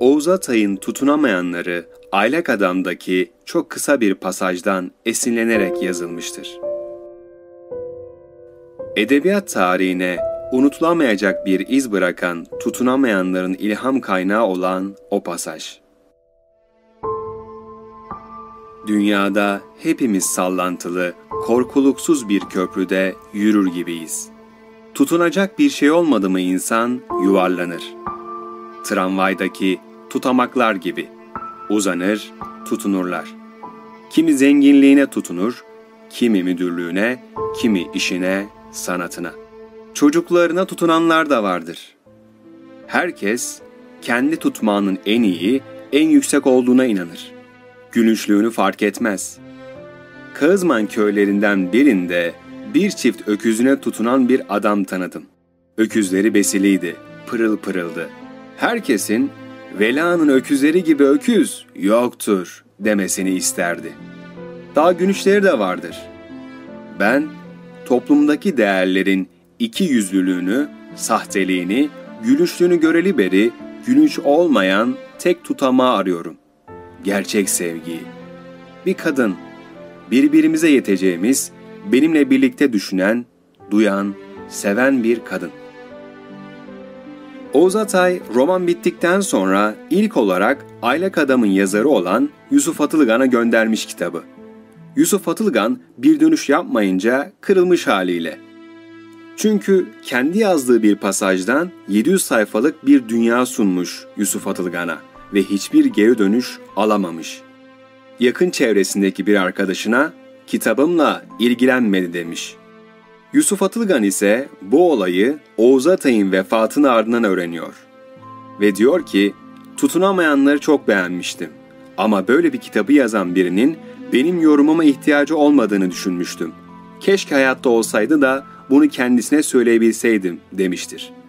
Oğuz Atay'ın tutunamayanları Aylak Adam'daki çok kısa bir pasajdan esinlenerek yazılmıştır. Edebiyat tarihine unutulamayacak bir iz bırakan tutunamayanların ilham kaynağı olan o pasaj. Dünyada hepimiz sallantılı, korkuluksuz bir köprüde yürür gibiyiz. Tutunacak bir şey olmadı mı insan yuvarlanır. Tramvaydaki tutamaklar gibi. Uzanır, tutunurlar. Kimi zenginliğine tutunur, kimi müdürlüğüne, kimi işine, sanatına. Çocuklarına tutunanlar da vardır. Herkes kendi tutmağının en iyi, en yüksek olduğuna inanır. Gülüşlüğünü fark etmez. Kağızman köylerinden birinde bir çift öküzüne tutunan bir adam tanıdım. Öküzleri besiliydi, pırıl pırıldı. Herkesin Vela'nın öküzleri gibi öküz yoktur demesini isterdi. Daha gülüşleri de vardır. Ben toplumdaki değerlerin iki yüzlülüğünü, sahteliğini, gülüşlüğünü göreli beri gülünç olmayan tek tutamağı arıyorum. Gerçek sevgiyi. Bir kadın, birbirimize yeteceğimiz, benimle birlikte düşünen, duyan, seven bir kadın. Oğuz Atay roman bittikten sonra ilk olarak Aylak Adam'ın yazarı olan Yusuf Atılgan'a göndermiş kitabı. Yusuf Atılgan bir dönüş yapmayınca kırılmış haliyle. Çünkü kendi yazdığı bir pasajdan 700 sayfalık bir dünya sunmuş Yusuf Atılgan'a ve hiçbir geri dönüş alamamış. Yakın çevresindeki bir arkadaşına kitabımla ilgilenmedi demiş. Yusuf Atılgan ise bu olayı Oğuz Atay'ın vefatının ardından öğreniyor. Ve diyor ki, tutunamayanları çok beğenmiştim. Ama böyle bir kitabı yazan birinin benim yorumuma ihtiyacı olmadığını düşünmüştüm. Keşke hayatta olsaydı da bunu kendisine söyleyebilseydim demiştir.''